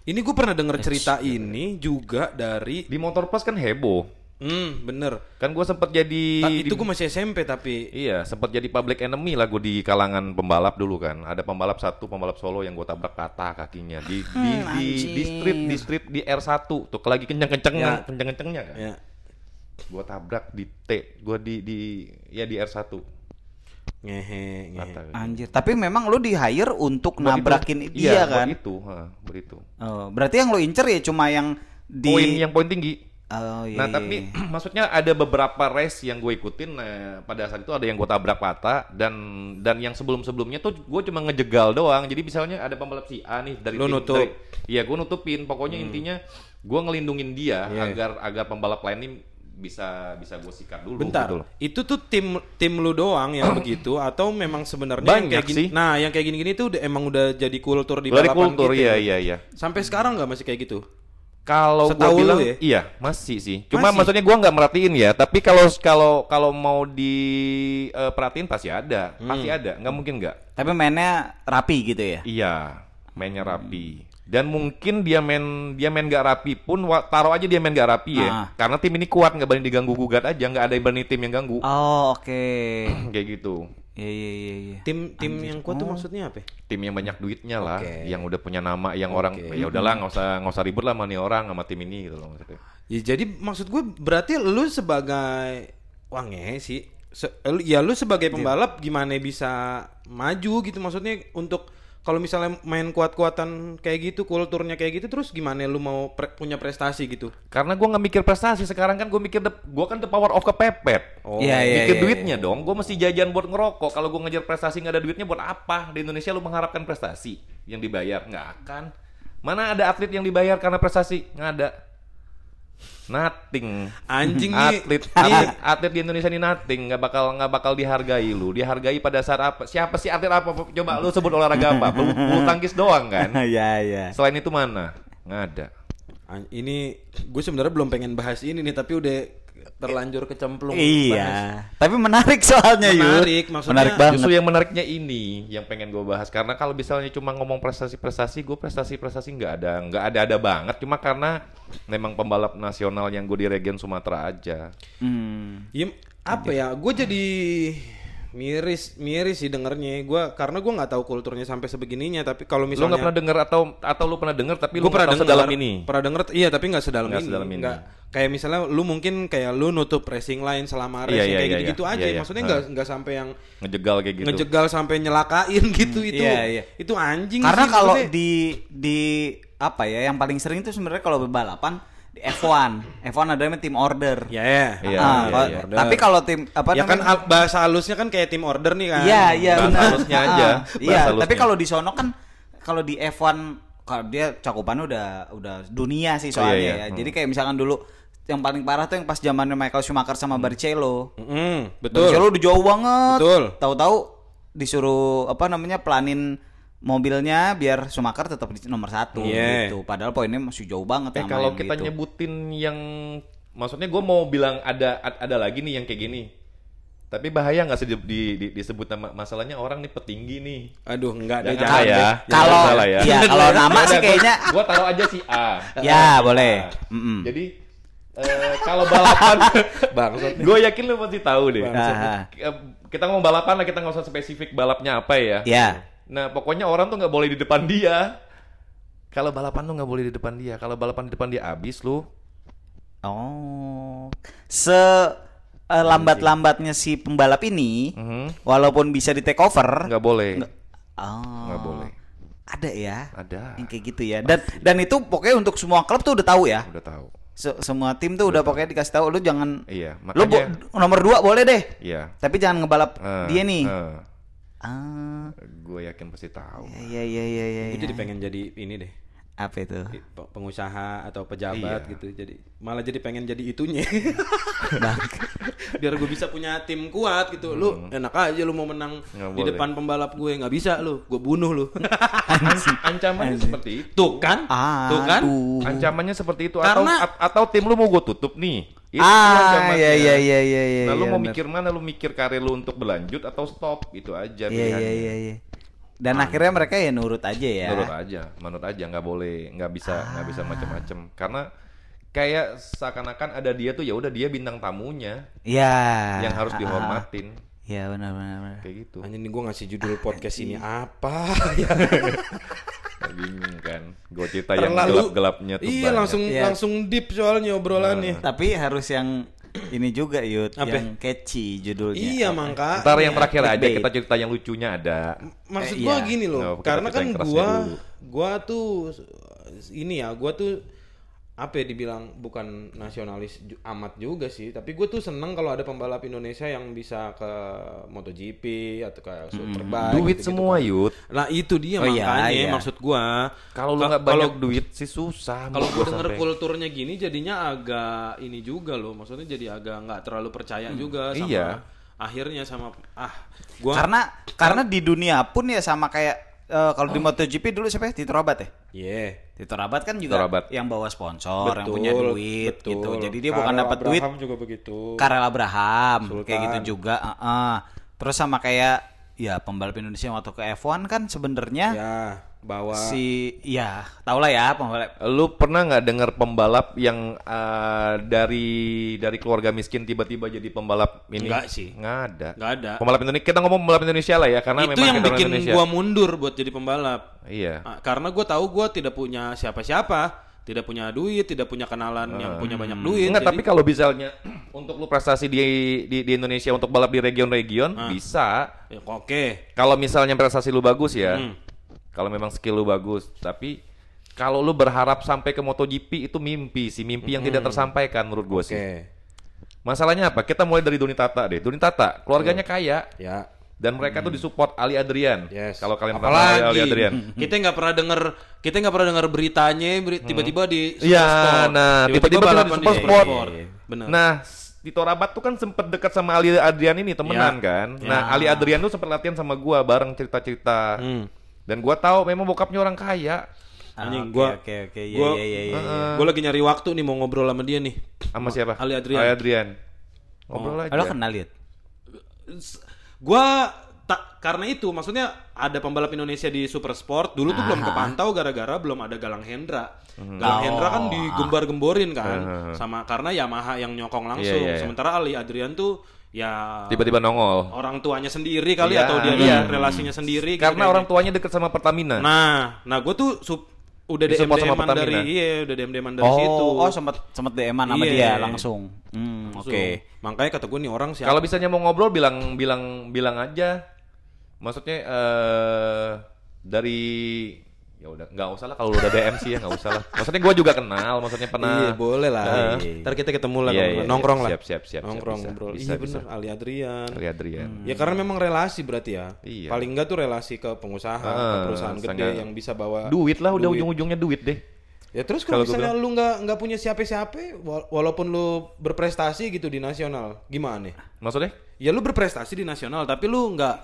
Ini gue pernah denger cerita ini juga dari di motor pas kan heboh Hmm, bener. Kan gue sempet jadi Ta- itu gue masih SMP tapi Iya, sempat jadi public enemy lah gue di kalangan pembalap dulu kan. Ada pembalap satu, pembalap solo yang gue tabrak patah kakinya di di, di, di street di street di R1 tuh lagi kenceng-kencengnya, Ya. kenceng-kencengnya kan. ya Gue tabrak di T, gue di di ya di R1. ngehe ngehe. Patah. Anjir, tapi memang lu di hire untuk Buat itu- nabrakin iya, dia buat kan? itu, ha, buat itu. Oh, berarti yang lu incer ya cuma yang di Poin yang poin tinggi. Oh iya. Nah iya, tapi iya. maksudnya ada beberapa race yang gue ikutin nah, pada saat itu ada yang gue tabrak patah dan dan yang sebelum sebelumnya tuh gue cuma ngejegal doang jadi misalnya ada pembalap si A nih dari Lu tim- nutup. dari- iya gue nutupin pokoknya intinya gue ngelindungin dia Iya. agar agar pembalap lain ini bisa bisa gue sikat dulu Bentar, gitu loh. itu tuh tim tim lu doang yang begitu atau memang sebenarnya Banyak yang kayak gini? sih. Nah, yang kayak gini-gini tuh udah, emang udah jadi kultur di dari balapan kultur gitu. iya iya iya Sampai sekarang nggak masih kayak gitu? Kalau gue bilang ya? iya masih sih. Cuma Masih? maksudnya gue nggak merhatiin ya. Tapi kalau kalau kalau mau diperhatiin pasti ada, pasti Hmm. ada. Nggak mungkin nggak. Tapi mainnya rapi gitu ya. Iya, mainnya rapi. Dan mungkin dia main dia main gak rapi pun taruh aja dia main gak rapi ya. Ah. Karena tim ini kuat nggak berani diganggu gugat aja, nggak ada yang berani tim yang ganggu. Oh, oke. Kayak gitu. Iya iya iya iya. Tim tim yang kuat tuh maksudnya apa? Tim yang banyak duitnya lah, Oke. yang udah punya nama, yang orang Oke. ya udahlah nggak usah nggak usah ribut lah sama nih orang sama tim ini gitu loh maksudnya. Ya jadi maksud gue berarti lu sebagai wah ngehe sih. Se- lu- ya lu sebagai pembalap gimana bisa maju gitu maksudnya untuk kalau misalnya main kuat-kuatan kayak gitu, kulturnya kayak gitu terus gimana lu mau pre- punya prestasi gitu? Karena gue nggak mikir prestasi sekarang kan gue mikir gue kan the power of kepepet. Oh. Iya, iya, mikir iya, duitnya dong. Gue mesti jajan buat ngerokok. Kalau gue ngejar prestasi nggak ada duitnya buat apa? Di Indonesia lu mengharapkan prestasi yang dibayar nggak akan. Mana ada atlet yang dibayar karena prestasi? Nggak ada. Nothing. Anjing nih. Atlet, atlet, atlet di Indonesia ini nothing. Nggak bakal nggak bakal dihargai lu. Dihargai pada saat apa? Siapa sih atlet apa? Coba lu sebut olahraga apa? Bulu, bulu tangkis doang kan? Iya iya. Selain itu mana? Nggak ada. Ini gue sebenarnya belum pengen bahas ini nih tapi udah terlanjur kecemplung. bahas. Iya. Tapi menarik soalnya. Menarik, maksudnya Menarik banget. Justru yang menariknya ini yang pengen gue bahas karena kalau misalnya cuma ngomong prestasi-prestasi, gue prestasi-prestasi nggak ada nggak ada-ada banget. Cuma karena memang pembalap nasional yang gue di region Sumatera aja. Hmm. Ya, apa ya? Gue jadi miris miris sih dengernya gue karena gue nggak tahu kulturnya sampai sebegininya tapi kalau Lu misalnya nggak pernah denger atau atau lu pernah denger tapi lu gue nggak pernah denger sedalam ini. pernah denger iya tapi nggak sedalam Nggak ini sedalam ini. Nggak- kayak misalnya lu mungkin kayak lu nutup racing line selama Iya, racing iya, kayak iya, gitu gitu iya. aja Iya, iya. maksudnya nggak nggak sampai yang Ngejegal kayak gitu. ngejegal sampai nyelakain gitu itu Iya, iya. itu anjing Karena kalau di di apa ya yang paling sering itu sebenarnya kalau balapan di F1. F1 ada namanya tim order. ya ya Iya, Ah, iya, iya. Tapi kalau tim apa ya kan namanya? bahasa halusnya kan kayak tim order nih kan Iya, iya Bahasa benar. halusnya aja, Ah, bahasa Iya, tapi kalau di sono kan kalau di F1 kalau dia cakupannya udah udah dunia sih soalnya iya. ya. Hmm. Jadi kayak misalkan dulu yang paling parah tuh yang pas zamannya Michael Schumacher sama Barrichello. Mm, betul. Barrichello udah jauh banget. Betul. Tahu-tahu disuruh apa namanya pelanin mobilnya biar Schumacher tetap di nomor satu Iya. gitu. Padahal poinnya masih jauh banget Eh kalau kita gitu. nyebutin yang maksudnya gue mau bilang ada ad- ada lagi nih yang kayak gini. Tapi bahaya nggak sih di, di- di- disebut nama masalahnya orang nih petinggi nih. Aduh, enggak ada Jangan ya. deh. Jangan Kalau salah ya. iya, kalau nama sih kayaknya Gue taruh aja si A. ya Si boleh. A. Mm-mm. Jadi eh, kalau balapan, gue yakin lu pasti tahu deh. Eh, Kita ngomong balapan lah, kita nggak usah spesifik balapnya apa ya. Ya. Nah pokoknya orang tuh nggak boleh di depan dia. Kalau balapan tuh nggak boleh di depan dia. Kalau balapan di depan dia abis lu. Oh. Se eh, lambat-lambatnya si pembalap ini Mhm. walaupun bisa di take over Nggak boleh. Oh. Nggak boleh. Ada ya. Ada. Yang kayak gitu ya. Dan dan itu pokoknya untuk semua klub tuh udah tahu ya. Udah tahu. Se- semua tim tuh udah pokoknya dikasih tahu lu jangan Iya. lu bo- Makanya. nomor dua boleh deh. Iya. Tapi jangan ngebalap Eh, dia nih. eh, Ah. gue yakin pasti tahu. Iya iya iya iya. Gue iya. jadi pengen jadi ini deh. Apa itu? pe- pengusaha atau pejabat Iya. gitu jadi malah jadi pengen jadi itunya Bang. biar gue bisa punya tim kuat gitu lu enak aja lu mau menang Hmm. Nggak di boleh. depan pembalap gue nggak bisa lu gue bunuh lu Ancamannya seperti itu. tuh kan tuh kan Aduh. Ancamannya seperti itu Karena- atau atau tim lu mau gue tutup nih. Itu ah, ancamannya. iya iya iya iya iya. Nah, lu iya, mau bener. mikir mana? Lu mikir karir lu untuk berlanjut atau stop? Itu aja Iya iya iya iya. Dan akhirnya mereka ya nurut aja ya. Menurut aja, menurut aja nggak boleh, nggak bisa, nggak bisa macam-macam. Karena kayak seakan-akan ada dia tuh ya udah dia bintang tamunya Iya. yang harus Ah, ah, ah. dihormatin. Iya benar benar benar. Kayak gitu. anjing nih gue ngasih judul podcast ini apa ya bingung kan. Gue cerita yang terlalu gelap-gelapnya tuh iya banyak. langsung Iya. langsung deep soalnya obrolannya Tapi harus yang ini juga Yud, Apa? yang catchy judulnya. iya mangka Ntar yang terakhir aja kita cerita yang lucunya ada. maksud Eh, gua iya. gini loh kita karena kan gua dulu. gua tuh ini ya gua tuh apa ya dibilang bukan nasionalis ju- amat juga sih tapi gue tuh seneng kalau ada pembalap Indonesia yang bisa ke MotoGP atau ke Superbike Duit gitu-gitu semua yut. nah itu dia Oh, iya, makanya iya. maksud gua Kalau lu nggak banyak duit sih susah. kalau gue denger sampai. kulturnya gini jadinya agak ini juga loh maksudnya jadi agak nggak terlalu percaya juga sama Iya. akhirnya sama ah gua Karena karena di dunia pun ya sama kayak eh, kalau di MotoGP dulu siapa ya? Tito Rabat ya? yeah Tito Rabat kan juga Rabat. yang bawa sponsor, yang Betul, punya duit betul. gitu. Jadi dia bukan Karel dapat duit Abraham juga begitu Karel Abraham Sultan. kayak gitu juga. uh-uh. Terus sama kayak ya pembalap Indonesia waktu ke F1 kan sebenarnya ya bawa si ya tau lah ya pembalap Lu pernah nggak dengar pembalap yang eh, dari dari keluarga miskin tiba-tiba jadi pembalap ini? Nggak sih. Nggak ada. nggak ada Pembalap Indonesia kita ngomong pembalap Indonesia lah ya karena itu memang yang kita bikin Indonesia. gua mundur buat jadi pembalap Iya. Ah, karena gua tahu gua tidak punya siapa-siapa tidak punya duit tidak punya kenalan yang punya banyak duit Enggak, jadi- tapi kalau misalnya untuk lu prestasi di di, di Indonesia untuk balap di region-region Ah. bisa. Ya, oke Kalau misalnya prestasi lu bagus ya. Hmm. Kalau memang skill lu bagus, tapi kalau lu berharap sampai ke MotoGP itu mimpi sih, mimpi yang tidak tersampaikan menurut gua Hmm. oke sih. Masalahnya apa? Kita mulai dari Doni Tata deh. Doni Tata, keluarganya kaya ya dan mereka tuh disupport Ali Adrian. Yes. Kalau kalian pernah tahu Ali Adrian. kita nggak pernah denger kita nggak pernah denger beritanya beri- tiba-tiba di Iya, nah, tiba-tiba balapan di Supersport. benar Nah, Tito Rabat tuh kan sempet dekat sama Ali Adrian ini temenan Ya. kan. Nah, Ali Adrian tuh sempet latihan sama gua bareng cerita-cerita. Hmm. Dan gua tahu memang bokapnya orang kaya. Anjing, Ah, gua oke oke oke iya gua- iya iya iya. gue lagi nyari waktu nih mau ngobrol sama dia nih Sama siapa? Ali Adrian. Ali Adrian. Ngobrol aja. Lo kenal lihat? gua tak karena itu maksudnya ada pembalap Indonesia di Super Sport dulu tuh belum kepantau gara-gara belum ada Galang Hendra Galang Oh, Hendra kan digembar-gemborin kan Hmm. sama karena Yamaha yang nyokong langsung Iya, iya, iya. sementara Ali Adrian tuh ya Tiba-tiba nongol. orang tuanya sendiri kali Iya, atau dia iya. relasinya sendiri gitu Karena kayaknya. orang tuanya deket sama Pertamina. Nah, nah gue tuh sup, udah DM DM dari Pertamina. iya, udah DM DM dari Oh, situ. oh sempat sempat DM-an sama Iya. dia langsung. Hmm, Langsung. oke. Makanya kata gue nih orang siapa? Kalau misalnya mau ngobrol bilang bilang bilang aja. Maksudnya eh dari ya udah nggak usah lah kalau lu udah DM sih ya nggak usah lah. Maksudnya gue juga kenal, maksudnya pernah. Iya boleh lah. Heeh. Ntar kita ketemu lah Iya, nongkrong, iya, iya. nongkrong lah. Siap, siap, siap, Nongkrong siap, bisa. ngobrol. Bisa, iya bisa. bener Ali Adrian. Ali Adrian. Ya karena memang relasi berarti ya. Iya. Paling enggak tuh relasi ke pengusaha, ke Ah, perusahaan gede yang bisa bawa Duit lah udah ujung-ujungnya duit deh. Ya terus kalau misalnya lu nggak nggak punya siapa-siapa, wa- walaupun lu berprestasi gitu di nasional, gimana? Maksudnya? Ya lu berprestasi di nasional, tapi lu nggak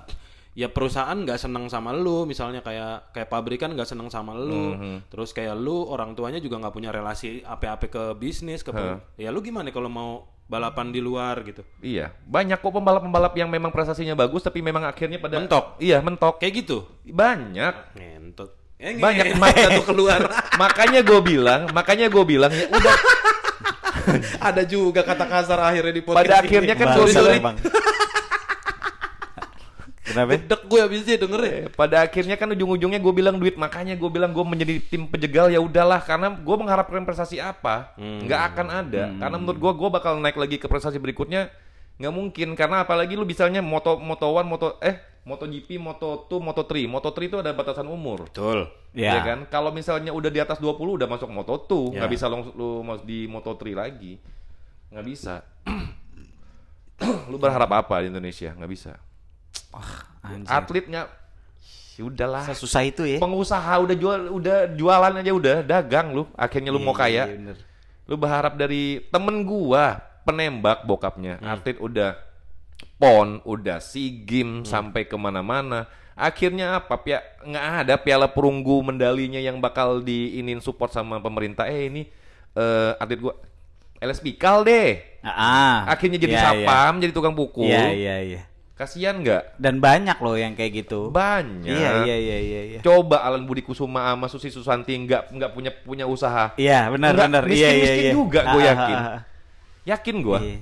ya perusahaan nggak senang sama lu, misalnya kayak kayak pabrikan nggak senang sama lu, Mhm. terus kayak lu orang tuanya juga nggak punya relasi apa-apa ke bisnis, ke per- ya lu gimana kalau mau balapan di luar gitu? Iya, banyak kok pembalap-pembalap yang memang prestasinya bagus tapi memang akhirnya pada Mentok. Iya, mentok. Kayak gitu. Banyak. Ngentot. Eh, Banyak, ngentot tuh keluar. makanya gue bilang, makanya gue bilang ya udah Ada juga kata kasar akhirnya di podcast. pada ini. akhirnya kan gue Sorry, sorry. Bang. Kenapa? Gedek gue abisnya dengerin. Eh, pada akhirnya kan ujung-ujungnya gue bilang duit makanya gue bilang gue menjadi tim penjegal ya udahlah karena gue mengharapkan prestasi apa nggak akan ada karena menurut gue gue bakal naik lagi ke prestasi berikutnya nggak mungkin karena apalagi lu misalnya moto moto one moto eh MotoGP, Moto2, Moto3. Moto3 itu ada batasan umur. Betul. Ya Ya. kan? Kalau misalnya udah di atas 20 udah masuk Moto2, Ya. nggak bisa lu, lu di Moto3 lagi. Nggak bisa. lu berharap apa di Indonesia? Nggak bisa. Anjir. Atletnya ya udahlah. Sesusah itu ya. Pengusaha udah jual udah jualan aja udah dagang lu. Akhirnya lu mau kaya. Iya, bener. Lu berharap dari temen gua penembak bokapnya Hmm. atlet udah pon udah sea Hmm. games sampai ke mana-mana akhirnya apa pia nggak ada piala perunggu medalinya yang bakal diinin support sama pemerintah eh ini eh atlet gua LS Pikal deh Ah, akhirnya jadi iya, sapam jadi tukang pukul Iya, iya, iya. Kasihan nggak Dan banyak loh yang kayak gitu. banyak Iya, iya, iya, iya, iya. coba Alan Budi Kusuma sama Susi Susanti nggak nggak punya punya usaha Iya, benar, benar. Iya, iya, miskin-miskin iya. juga gua Ah, ah, yakin. ah, ah. yakin gua Iya.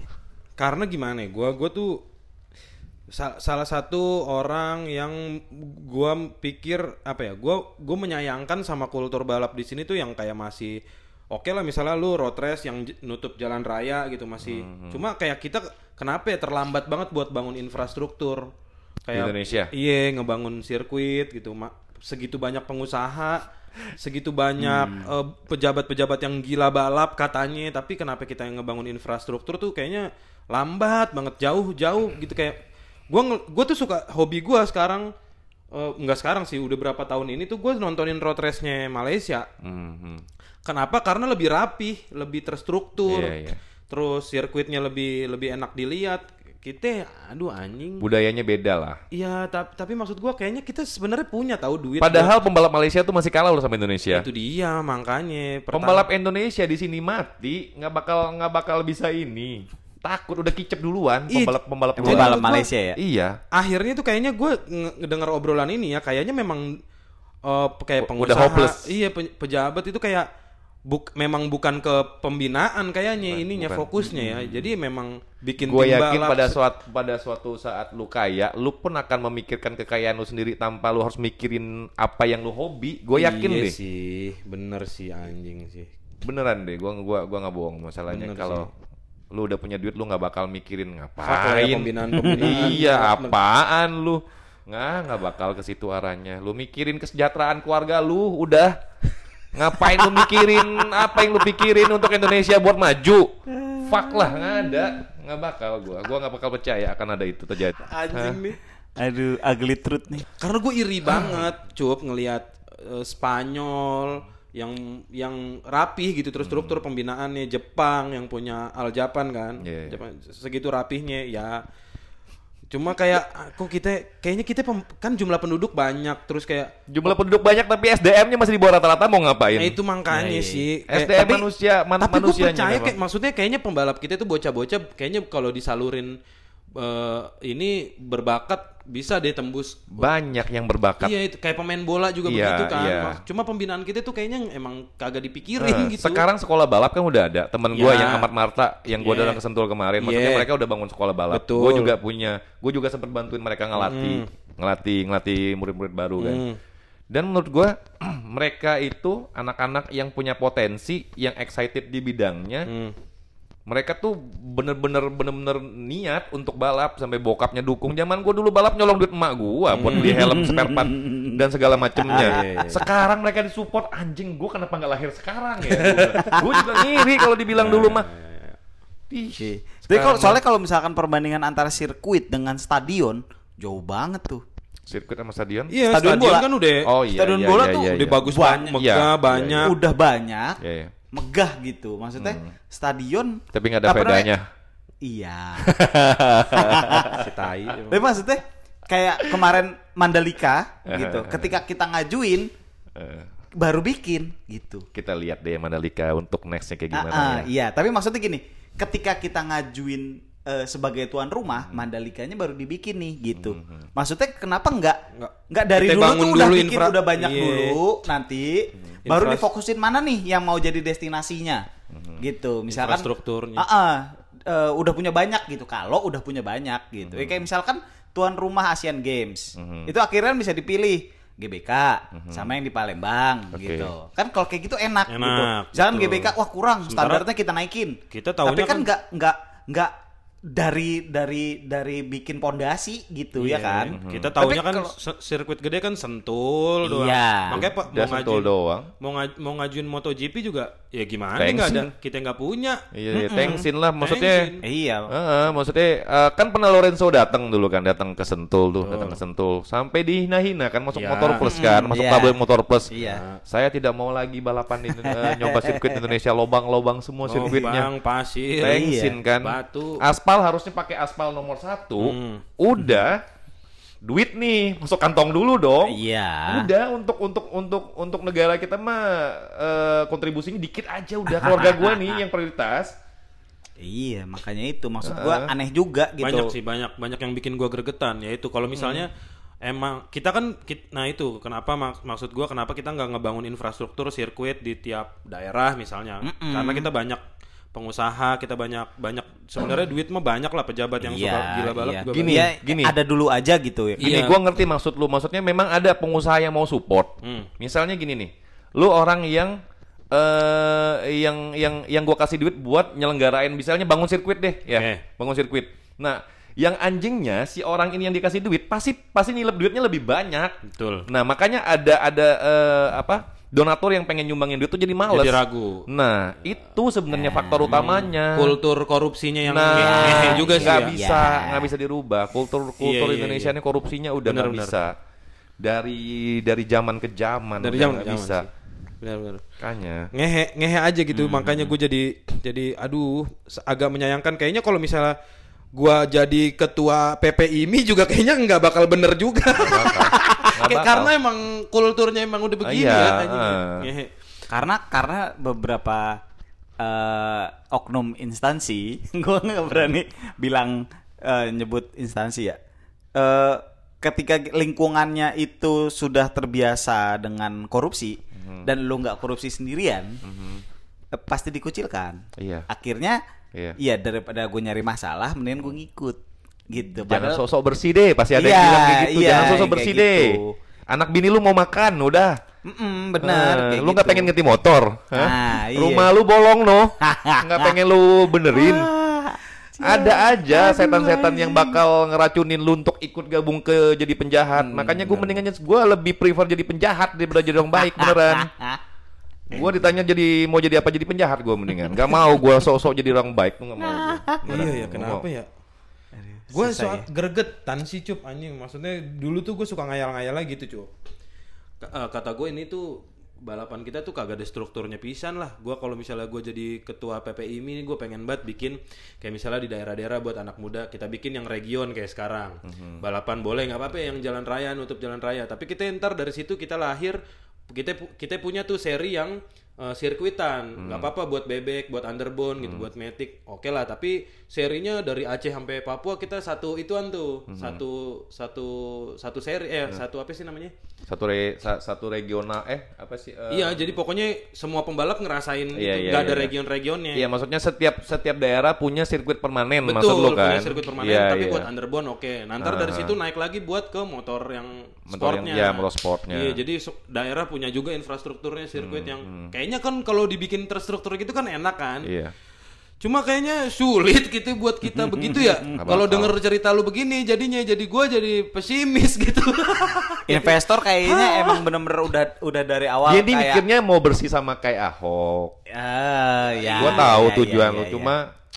Karena gimana ya? Gua gua tuh sa- salah satu orang yang gua pikir apa ya? Gua gua menyayangkan sama kultur balap di sini tuh yang kayak masih oke lah misalnya lu road race yang nutup jalan raya gitu masih. Hmm, Cuma kayak kita kenapa ya terlambat banget buat bangun infrastruktur kayak Indonesia? Iya, ngebangun sirkuit gitu. Ma- segitu banyak pengusaha, segitu banyak Hmm. eh, pejabat-pejabat yang gila balap katanya, tapi kenapa kita yang ngebangun infrastruktur tuh kayaknya lambat banget, jauh-jauh gitu kayak gua gua tuh suka hobi gua sekarang eh, nggak sekarang sih, udah berapa tahun ini tuh gua nontonin road race-nya Malaysia. Hmm, hmm. Kenapa? Karena lebih rapi, lebih terstruktur. Iya, iya. Terus sirkuitnya lebih lebih enak dilihat. Kita aduh anjing. budayanya beda lah Iya, tapi, tapi maksud gua kayaknya kita sebenarnya punya tahu duit. Padahal pembalap Malaysia tuh masih kalah loh sama buat- Indonesia. itu dia makanya. Pertama- Pembalap Indonesia di sini mati, nggak bakal nggak bakal bisa ini. Takut udah kicep duluan pembalap pembalap. Pembalap gua- Malaysia ya. Iya. akhirnya tuh kayaknya gue ngedengar obrolan ini ya, kayaknya memang eh, kayak Udah pengusaha, hopeless. iya pe- pejabat itu kayak buk, memang bukan ke pembinaan kayaknya ininya bukan. fokusnya ya. Jadi memang bikin Gue yakin pada suatu pada suatu saat lu kaya, lu pun akan memikirkan kekayaan lu sendiri tanpa lu harus mikirin apa yang lu hobi. Gue yakin iya deh. sih, bener sih anjing sih. Beneran deh, gua gua gua nggak bohong masalahnya kalau lu udah punya duit lu nggak bakal mikirin Fuck lah ya ngapain. pembinaan-pembinaan. iya, apaan lu? Nggak, nggak bakal ke situ arahnya. Lu mikirin kesejahteraan keluarga lu, udah. Ngapain lu mikirin apa yang lu pikirin untuk Indonesia buat maju? Fuck lah, nggak ada. Nggak bakal gua. Gua nggak bakal percaya akan ada itu terjadi. Anjing nih. Aduh, ugly truth nih. Karena gue iri banget, cup ngelihat eh, Spanyol yang yang rapih gitu terus struktur pembinaannya Jepang yang punya Al Japan kan, Iya, iya. Jepang segitu rapihnya ya. Cuma kayak kok kita kayaknya kita pem- kan jumlah penduduk banyak terus kayak Jumlah penduduk banyak tapi SDM-nya masih di bawah rata-rata mau ngapain? Nah itu makanya Iya, iya. sih. SDM manusia, man- tapi gue manusianya percaya memang. kayak maksudnya kayaknya pembalap kita itu bocah-bocah kayaknya kalau disalurin eh, ini berbakat bisa deh tembus. Banyak yang berbakat. Iya itu kayak pemain bola juga Iya, begitu kan. iya. Cuma pembinaan kita tuh kayaknya emang kagak dipikirin Nah, gitu. Sekarang sekolah balap kan udah ada. Temen gua Ya. yang Amat Marta yang gua Yeah. datang ke Sentul kemarin, maksudnya Yeah. mereka udah bangun sekolah balap. Gua juga punya, gua juga sempat bantuin mereka ngelatih, ngelatih, ngelatih murid-murid baru kan. Hmm. Dan menurut gua mereka itu anak-anak yang punya potensi, yang excited di bidangnya, Hmm. Mereka tuh bener-bener bener-bener niat untuk balap sampai bokapnya dukung. Zaman gua dulu balap nyolong duit emak gua buat beli helm spare part dan segala macemnya. Sekarang mereka disupport anjing gua kenapa nggak lahir sekarang ya? Gua juga ngiri kalau dibilang dulu mah. Ih, Tapi kalau soalnya kalau misalkan perbandingan antara sirkuit dengan stadion jauh banget tuh. sirkuit sama stadion. Iya, Stadion stadion, bola. kan udah Oh iya. Stadion iya, bola iya, tuh iya, udah iya. bagus Banyak. banget, megah Iya, banyak. Udah banyak, Iya, iya. Megah gitu. Maksudnya stadion Tapi nggak ada apa namanya? bedanya. Iya. Si tai. Tapi maksudnya kayak kemarin Mandalika gitu. Ketika kita ngajuin Eh, baru bikin gitu. kita lihat deh Mandalika untuk nextnya kayak gimana Ah, ah, ya. Iya, tapi maksudnya gini, ketika kita ngajuin eh, sebagai tuan rumah, Hmm. Mandalikanya baru dibikin nih gitu. Maksudnya kenapa nggak Nggak. dari Kita dulu tuh udah dulu bikin infra- udah banyak iya. dulu, nanti baru difokusin mana nih yang mau jadi destinasinya, gitu. Misalkan Infrastrukturnya. Ah, ah, eh, udah punya banyak gitu. Kalau udah punya banyak gitu, Ya, kayak misalkan tuan rumah Asian Games, itu akhirnya bisa dipilih. GBK sama yang di Palembang Oke. gitu. Kan kalau kayak gitu enak, gitu. Enak, Jangan betul. GBK wah kurang, Sementara standarnya kita naikin. kita Tapi kan kan- nggak nggak nggak dari dari dari bikin pondasi gitu ya Iya, kan. Kita Tapi tahunya kan se- sirkuit gede kan sentul doang. Iya. Makanya Pak Udah mau sentul ngajuin doang. mau ngaj- mau ngajuin MotoGP juga ya gimana nggak ada kita nggak punya. Iya, iya, thanksin lah maksudnya. Thanksin. Iya. Heeh, maksudnya eh, kan pernah Lorenzo datang dulu kan, datang ke Sentul tuh, datang ke Sentul, sampai dihina-hina kan masuk Iya. motor plus kan, Mm, masuk iya. tabel motor plus. Iya. Saya tidak mau lagi balapan di eh, nyoba sirkuit Indonesia lobang-lobang semua sirkuitnya. Lubang, pasir, Thanksin kan. batu. Aspal harusnya pakai aspal nomor satu. Hmm. Udah duit nih masuk kantong dulu dong. Iya. Udah untuk untuk untuk untuk negara kita mah eh, kontribusinya dikit aja udah keluarga gua nih yang prioritas. Iya, makanya itu maksud gua aneh juga gitu. Banyak sih banyak banyak yang bikin gua gregetan yaitu kalau misalnya Hmm. emang kita kan kit- nah itu kenapa mak- maksud gua kenapa kita nggak ngebangun infrastruktur sirkuit di tiap daerah misalnya karena kita banyak pengusaha kita banyak banyak sebenarnya duit mah banyak lah pejabat yang suka gila balap iya. juga Gini, banyak. Gini. ada dulu aja gitu ya. Gini, Iya. gua ngerti maksud lu. Maksudnya memang ada pengusaha yang mau support. Hmm. Misalnya gini nih, lu orang yang eh yang yang yang gua kasih duit buat nyelenggarain misalnya bangun sirkuit deh, ya. Oke. Bangun sirkuit. Nah, yang anjingnya si orang ini yang dikasih duit pasti pasti nilep duitnya lebih banyak. betul Nah, makanya ada ada eh, apa? Donatur yang pengen nyumbangin duit tuh jadi males. jadi ragu Nah, itu sebenarnya faktor utamanya. kultur korupsinya yang Nah, ngehe juga sih nggak ya. bisa, Ya. nggak bisa dirubah. Kultur kultur Iya, iya, Indonesia iya. ini korupsinya udah nggak Benar, benar. bisa. Dari dari zaman ke zaman dari udah zaman nggak ke zaman bisa. sih. benar-benar Makanya. ngehe ngehe aja gitu Hmm. makanya gue jadi jadi aduh agak menyayangkan kayaknya kalau misalnya gua jadi ketua PPIMI juga kayaknya nggak bakal bener juga Kayak karena emang kulturnya emang udah begini Iya, ya Karena karena beberapa eh, oknum instansi, gua nggak berani bilang eh, nyebut instansi ya. Eh, ketika lingkungannya itu sudah terbiasa dengan korupsi Mhm. dan lu nggak korupsi sendirian, eh, pasti dikucilkan. Iya. Akhirnya, Iya. iya daripada gue nyari masalah, mendingan gue ngikut gitu. Jangan Padahal- sosok bersih deh, pasti ada Iya, yang bilang kayak gitu. iya, Jangan sosok bersih gitu. deh. Anak bini lu mau makan, udah. Mm-mm, benar. Eh, kayak lu nggak gitu. pengen ngerti motor? Ah, iya. Rumah lu bolong no, nggak pengen lu benerin. Ada aja setan-setan yang bakal ngeracunin lu untuk ikut gabung ke jadi penjahat. Makanya gue mendingan gue lebih prefer jadi penjahat daripada jadi orang baik beneran. Gue ditanya jadi mau jadi apa jadi penjahat gue mendingan. Gak mau gue sok-sok jadi orang baik tuh gak mau. gua. iya ya Nggak kenapa mau. ya gue soal ya. gregetan sih cup anjing. Maksudnya dulu tuh gue suka ngayal-ngayal gitu cup. K- eh, kata gue ini tuh balapan kita tuh kagak ada strukturnya pisan lah. Gue kalau misalnya gue jadi ketua PPIMI ini gue pengen banget bikin kayak misalnya di daerah-daerah buat anak muda kita bikin yang region kayak sekarang. Balapan boleh nggak apa-apa yang jalan raya nutup jalan raya. Tapi kita ntar dari situ kita lahir kita kita punya tuh seri yang eh, sirkuitan nggak apa-apa buat bebek buat underbone gitu buat metik oke lah tapi serinya dari Aceh sampai Papua kita satu ituan tuh satu satu satu seri eh satu apa sih namanya Satu re, sa- satu regional eh apa sih? eh, Iya, jadi pokoknya semua pembalap ngerasain Iya, itu, iya, nggak iya, ada iya. region-regionnya. Iya, maksudnya setiap setiap daerah punya sirkuit permanen maksud Betul, lu kan? punya sirkuit permanen, Iya, tapi iya. buat underbone oke. Nanti dari situ naik lagi buat ke motor yang Motor yang- sportnya. ya, motor sportnya. Iya, jadi daerah punya juga infrastrukturnya sirkuit Hmm, yang kayaknya kan kalau dibikin terstruktur gitu kan enak kan. Iya. Cuma kayaknya sulit gitu buat kita begitu ya. Kalau denger cerita lu begini jadinya jadi gua jadi pesimis gitu. Investor kayaknya emang bener-bener udah udah dari awal Jadi kayak mikirnya mau bersih sama kayak Ahok. Ah, ya. Gua tahu ya, tujuan ya, lu ya, cuma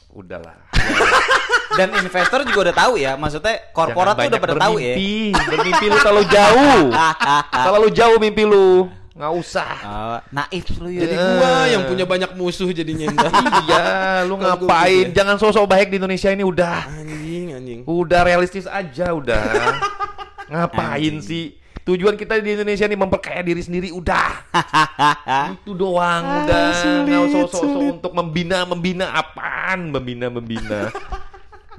udahlah. Dan investor juga udah tahu ya, maksudnya korporat tuh udah pada tahu ya. bermimpi. Lu terlalu jauh. terlalu jauh mimpi lu. Nggak usah. Oh, naif lu ya. jadi gua yang punya banyak musuh jadinya. iya, lu ngapain? gitu ya. Jangan sosok baik di Indonesia ini udah. anjing, anjing. Udah realistis aja udah. Ngapain sih? Tujuan kita di Indonesia ini memperkaya diri sendiri udah. Itu doang udah. Nggak usah sosok untuk membina membina apaan? Membina membina.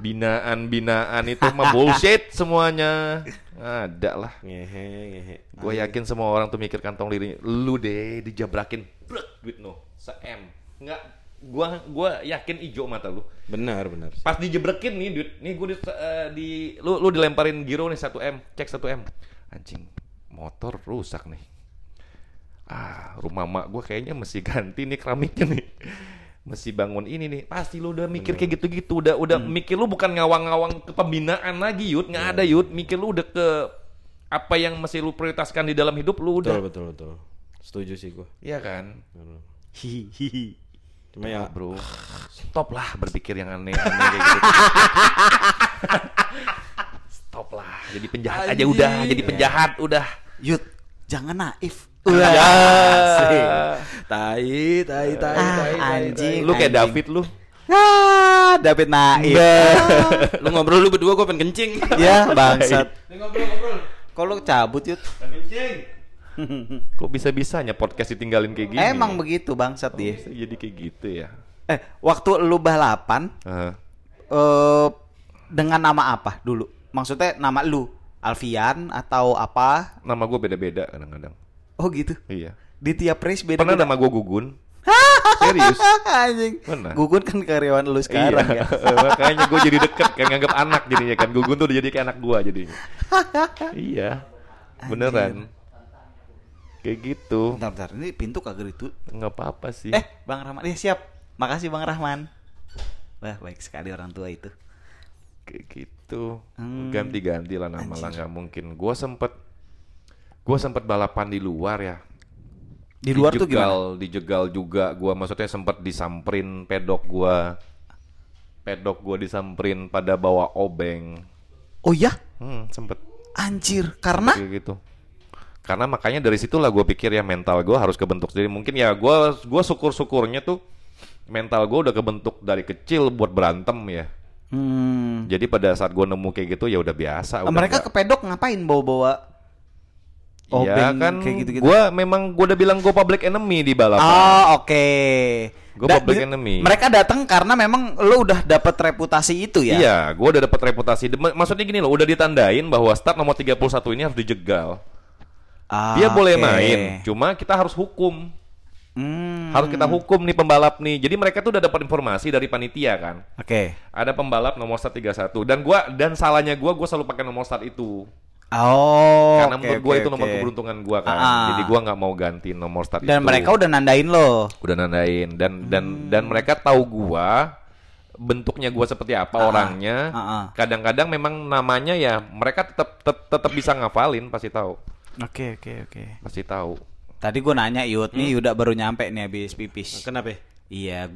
Binaan binaan itu mah bullshit semuanya. Ada lah. Ngehe, ngehe. Gue yakin semua orang tuh mikir kantong diri. Lu deh dijabrakin brek duit no. Se-M. Enggak gua gua yakin ijo mata lu. Benar, benar. Pas dijebrekin nih duit, nih gue di, eh, di lu lu dilemparin giro nih 1 m, cek 1 m, anjing motor rusak nih. Ah rumah mak gue kayaknya mesti ganti nih keramiknya nih, mesti bangun ini nih. Pasti lu udah mikir kayak gitu-gitu, udah udah mikir lu bukan ngawang-ngawang ke pembinaan lagi yud, nggak ada yud, mikir lu udah ke apa yang mesti lu prioritaskan di dalam hidup lu Betul, udah, betul, betul. Setuju sih gua. Iya kan? Hihihi. Cuma ya bro, stop lah berpikir yang aneh-aneh kayak gitu. stop lah, jadi penjahat aja Anjing. udah, jadi penjahat udah. Yud, jangan naif. Ya. tai, tai, tai, Ah, tai, tai, anjing. Lu kayak Anjing. David lu. Ah, David naif. tai. Lu ngobrol lu berdua gua pengen kencing. ya, bangsat. ngobrol, ngobrol. Kok lu cabut, Yud? Kencing. Kok bisa-bisanya podcast ditinggalin kayak gini? Emang begitu bangsat dia. Bisa jadi kayak gitu ya. Eh, waktu lu balapan Heeh. eh dengan nama apa dulu? Maksudnya nama lu Alfian atau apa? nama gue beda-beda kadang-kadang. Oh gitu. Iya. Di tiap race beda. Pernah nama gue Gugun. Serius. Anjing. Pernah. Gugun kan karyawan lu sekarang iya. ya. Makanya gue jadi deket kan nganggap anak jadinya kan. Gugun tuh udah jadi kayak anak gue jadinya. iya. Beneran. Kayak gitu. Bentar, bentar. Ini pintu kagak itu. nggak apa-apa sih. Eh, Bang Rahman. Ya, siap. Makasih Bang Rahman. Wah, baik sekali orang tua itu. kayak gitu Hmm. ganti-ganti lah nama lah nggak mungkin gue sempet gue sempet balapan di luar ya. Di luar tuh dijegal, gimana? dijegal juga gue maksudnya sempet disamperin pedok gue pedok gue disamperin pada bawa obeng. Oh ya? hmm, sempet. Anjir, karena? Kayak gitu. Karena makanya dari situlah gue pikir ya mental gue harus kebentuk sendiri. Mungkin ya gue gua syukur syukurnya tuh mental gue udah kebentuk dari kecil buat berantem ya. Hmm, jadi pada saat gue nemu kayak gitu ya udah biasa udah mereka nggak- ke pedok ngapain? Bawa-bawa Iya obeng kan, kayak gitu-gitu? gua memang gua udah bilang gua public enemy di balapan. Oh, oke. Gua Da- public enemy. Mereka datang karena memang lu udah dapat reputasi itu ya. Iya, gua udah dapat reputasi. Maksudnya gini loh, udah ditandain bahwa start nomor 31 ini harus dijegal. Ah, Dia boleh main, cuma kita harus hukum. Hmm, Harus kita hukum nih pembalap nih. Jadi mereka tuh udah dapat informasi dari panitia kan. Oke. Ada pembalap nomor start 31 dan gua dan salahnya gua gua selalu pakai nomor start itu. Oh, Karena menurut gua oke, itu nomor oke. keberuntungan gua kan. Ah. Jadi gua nggak mau ganti nomor start Dan itu. mereka udah nandain lo. udah nandain dan dan Hmm. dan mereka tahu gua bentuknya gua seperti apa Ah, orangnya. ah, ah. Kadang-kadang memang namanya ya mereka tetap tet- tetap bisa ngafalin pasti tahu. Oke, oke, oke. Pasti tahu. Tadi gue nanya Yud, Hmm. nih Yuda baru nyampe nih habis pipis. Kenapa? Iya,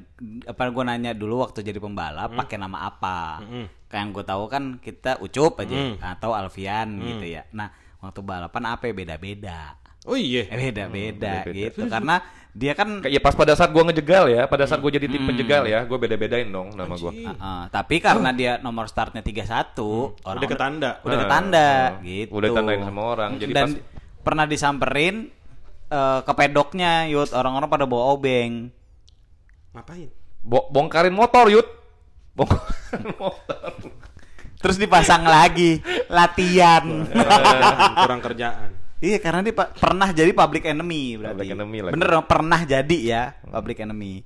apa gue nanya dulu waktu jadi pembalap pakai nama apa? Kayak yang gue tahu kan kita Ucup aja atau Alfian gitu ya. Nah, waktu balapan apa ya? beda-beda. Oh iya. Eh, beda-beda beda-beda. gitu. Karena dia kan Kayak ya pas pada saat gua ngejegal ya, pada saat gua jadi Hmm. tim penjegal ya, gua beda-bedain dong nama gua. Heeh, tapi karena dia nomor startnya 31, orang Udah ketanda. Udah Ah, ketanda ah. gitu. Udah ditandain sama orang. Jadi Dan pas- pernah disamperin eh, ke pedoknya, Yud. Orang-orang pada bawa obeng. Ngapain? Bo- bongkarin motor, Yud. Bongkarin motor. Terus dipasang lagi latihan. Kurang kerjaan. Iya karena dia pernah jadi public enemy berarti. Public enemy lagi. Bener dong pernah jadi ya public enemy.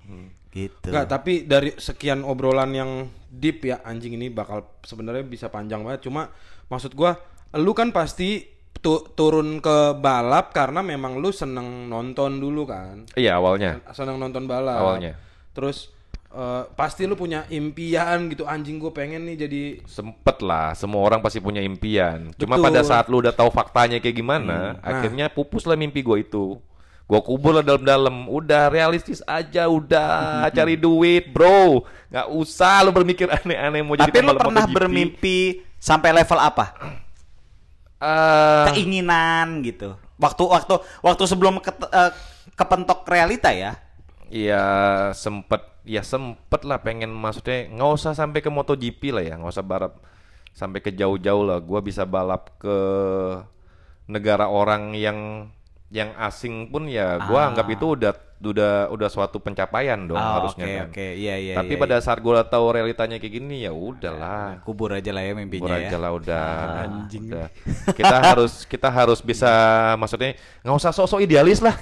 Gitu. Enggak, tapi dari sekian obrolan yang deep ya anjing ini bakal sebenarnya bisa panjang banget. Cuma maksud gua, lu kan pasti tu- turun ke balap karena memang lu seneng nonton dulu kan. Iya, awalnya. Seneng nonton balap. Awalnya. Terus eh, pasti lu punya impian gitu anjing gue pengen nih jadi Sempet lah, semua orang pasti punya impian. Cuma Betul. pada saat lu udah tahu faktanya kayak gimana, akhirnya pupus lah mimpi gue itu. Gue kubur lah dalam-dalam. Udah realistis aja, udah cari duit, bro. Nggak usah lu berpikir aneh-aneh mau jadi Tapi lu pernah MotoGP. bermimpi sampai level apa? Eh, Keinginan gitu. Waktu waktu waktu sebelum ket- eh, kepentok realita ya. Iya sempet ya sempet lah pengen maksudnya nggak usah sampai ke MotoGP lah ya nggak usah balap sampai ke jauh-jauh lah gua bisa balap ke negara orang yang yang asing pun ya gua Ah. anggap itu udah udah udah suatu pencapaian dong Oh, harusnya oke, kan oke. Iya, iya, tapi iya, pada iya. saat gua tahu realitanya kayak gini ya udahlah Kubur aja lah ya mimpinya Kubur ya. aja lah udah, udah. Kita harus kita harus bisa maksudnya nggak usah sosok idealis lah.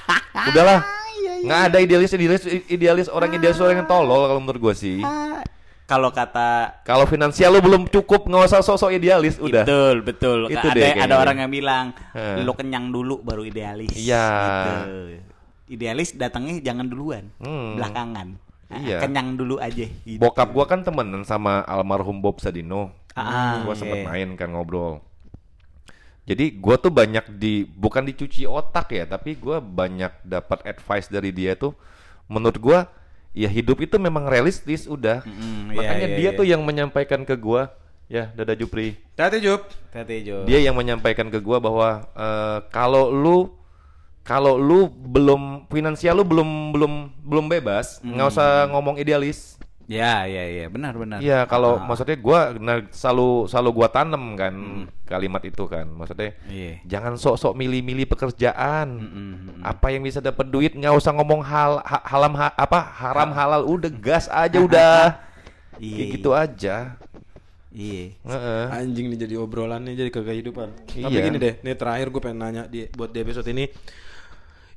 Udahlah. Nggak ada idealis idealis idealis orang idealis orang yang tolol kalau menurut gue sih. Ah, Kalau kata Kalau finansial lu belum cukup nggak usah sosok idealis udah. Betul, betul. Itu ada deh ada orang yang bilang Heeh. lu kenyang dulu baru idealis. Iya. Gitu. Idealis datangnya jangan duluan, Hmm. belakangan. Iya. Kenyang dulu aja. Gitu. Bokap gua kan temenan sama almarhum Bob Sadino. Ah, gua sempet main kan ngobrol. Jadi gua tuh banyak di bukan dicuci otak ya, tapi gua banyak dapat advice dari dia tuh. Menurut gua ya hidup itu memang realistis udah. Iya, Makanya iya, dia iya. tuh yang menyampaikan ke gua, ya Dada Jupri. Tati Jup Hati-hati, Jo. Dia yang menyampaikan ke gua bahwa eh, kalau lu kalau lu belum finansial lu belum belum belum bebas, nggak usah ngomong idealis. Ya, ya, ya, benar, benar. Iya, kalau Ah. maksudnya gua nah, selalu selalu gua tanem kan kalimat itu kan. Maksudnya Iya. jangan sok-sok milih-milih pekerjaan. Mm-mm. Apa yang bisa dapat duit nggak usah ngomong hal ha- halam ha- apa haram halal udah gas aja udah. Iya, Kayak iya. gitu aja. Iya. Heeh. anjing nih jadi obrolannya jadi ke kehidupan. Tapi Iya. gini deh, nih terakhir gue pengen nanya di buat di episode ini.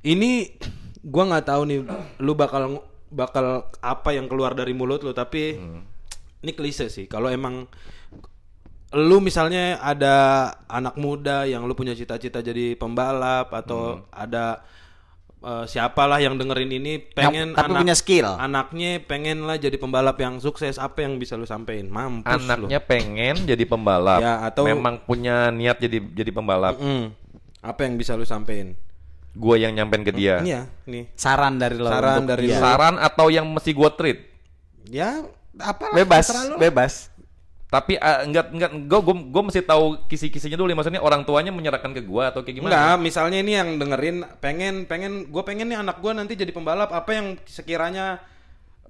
Ini gua nggak tahu nih lu bakal bakal apa yang keluar dari mulut lu tapi ini klise sih. Kalau emang lu misalnya ada anak muda yang lu punya cita-cita jadi pembalap atau ada eh, siapalah yang dengerin ini pengen tapi punya skill. anaknya pengen lah jadi pembalap yang sukses apa yang bisa lu sampein mampus lu Anaknya pengen jadi pembalap. Ya, atau- memang punya niat jadi jadi pembalap. Mm. Apa yang bisa lu sampein? Gua yang nyampein ke dia. Ini ya, nih. Saran dari lo. Saran untuk dari dia. Saran atau yang mesti gua treat? Ya, apa Bebas, bebas. Tapi eh, enggak enggak gua, gua gua mesti tahu kisi-kisinya dulu maksudnya orang tuanya menyerahkan ke gua atau kayak gimana? Enggak, misalnya ini yang dengerin pengen pengen gue pengen nih anak gue nanti jadi pembalap apa yang sekiranya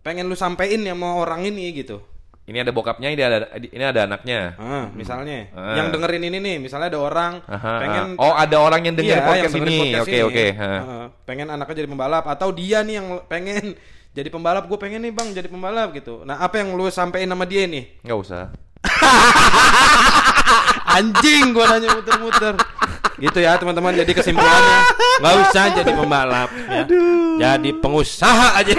pengen lu sampein sama orang ini gitu. Ini ada bokapnya, ini ada ini ada anaknya. Ah, misalnya Ah. yang dengerin ini nih, misalnya ada orang Aha, pengen ah. Oh, ada orang yang dengerin Iya, podcast yang dengerin ini. Oke, oke. ha. Ah, pengen anaknya jadi pembalap atau dia nih yang pengen jadi pembalap, gue pengen nih Bang jadi pembalap gitu. Nah, apa yang lu sampein sama dia nih? Nggak usah. Anjing gua nanya muter-muter. Gitu ya teman-teman jadi kesimpulannya nggak usah jadi pembalap ya. Jadi pengusaha aja.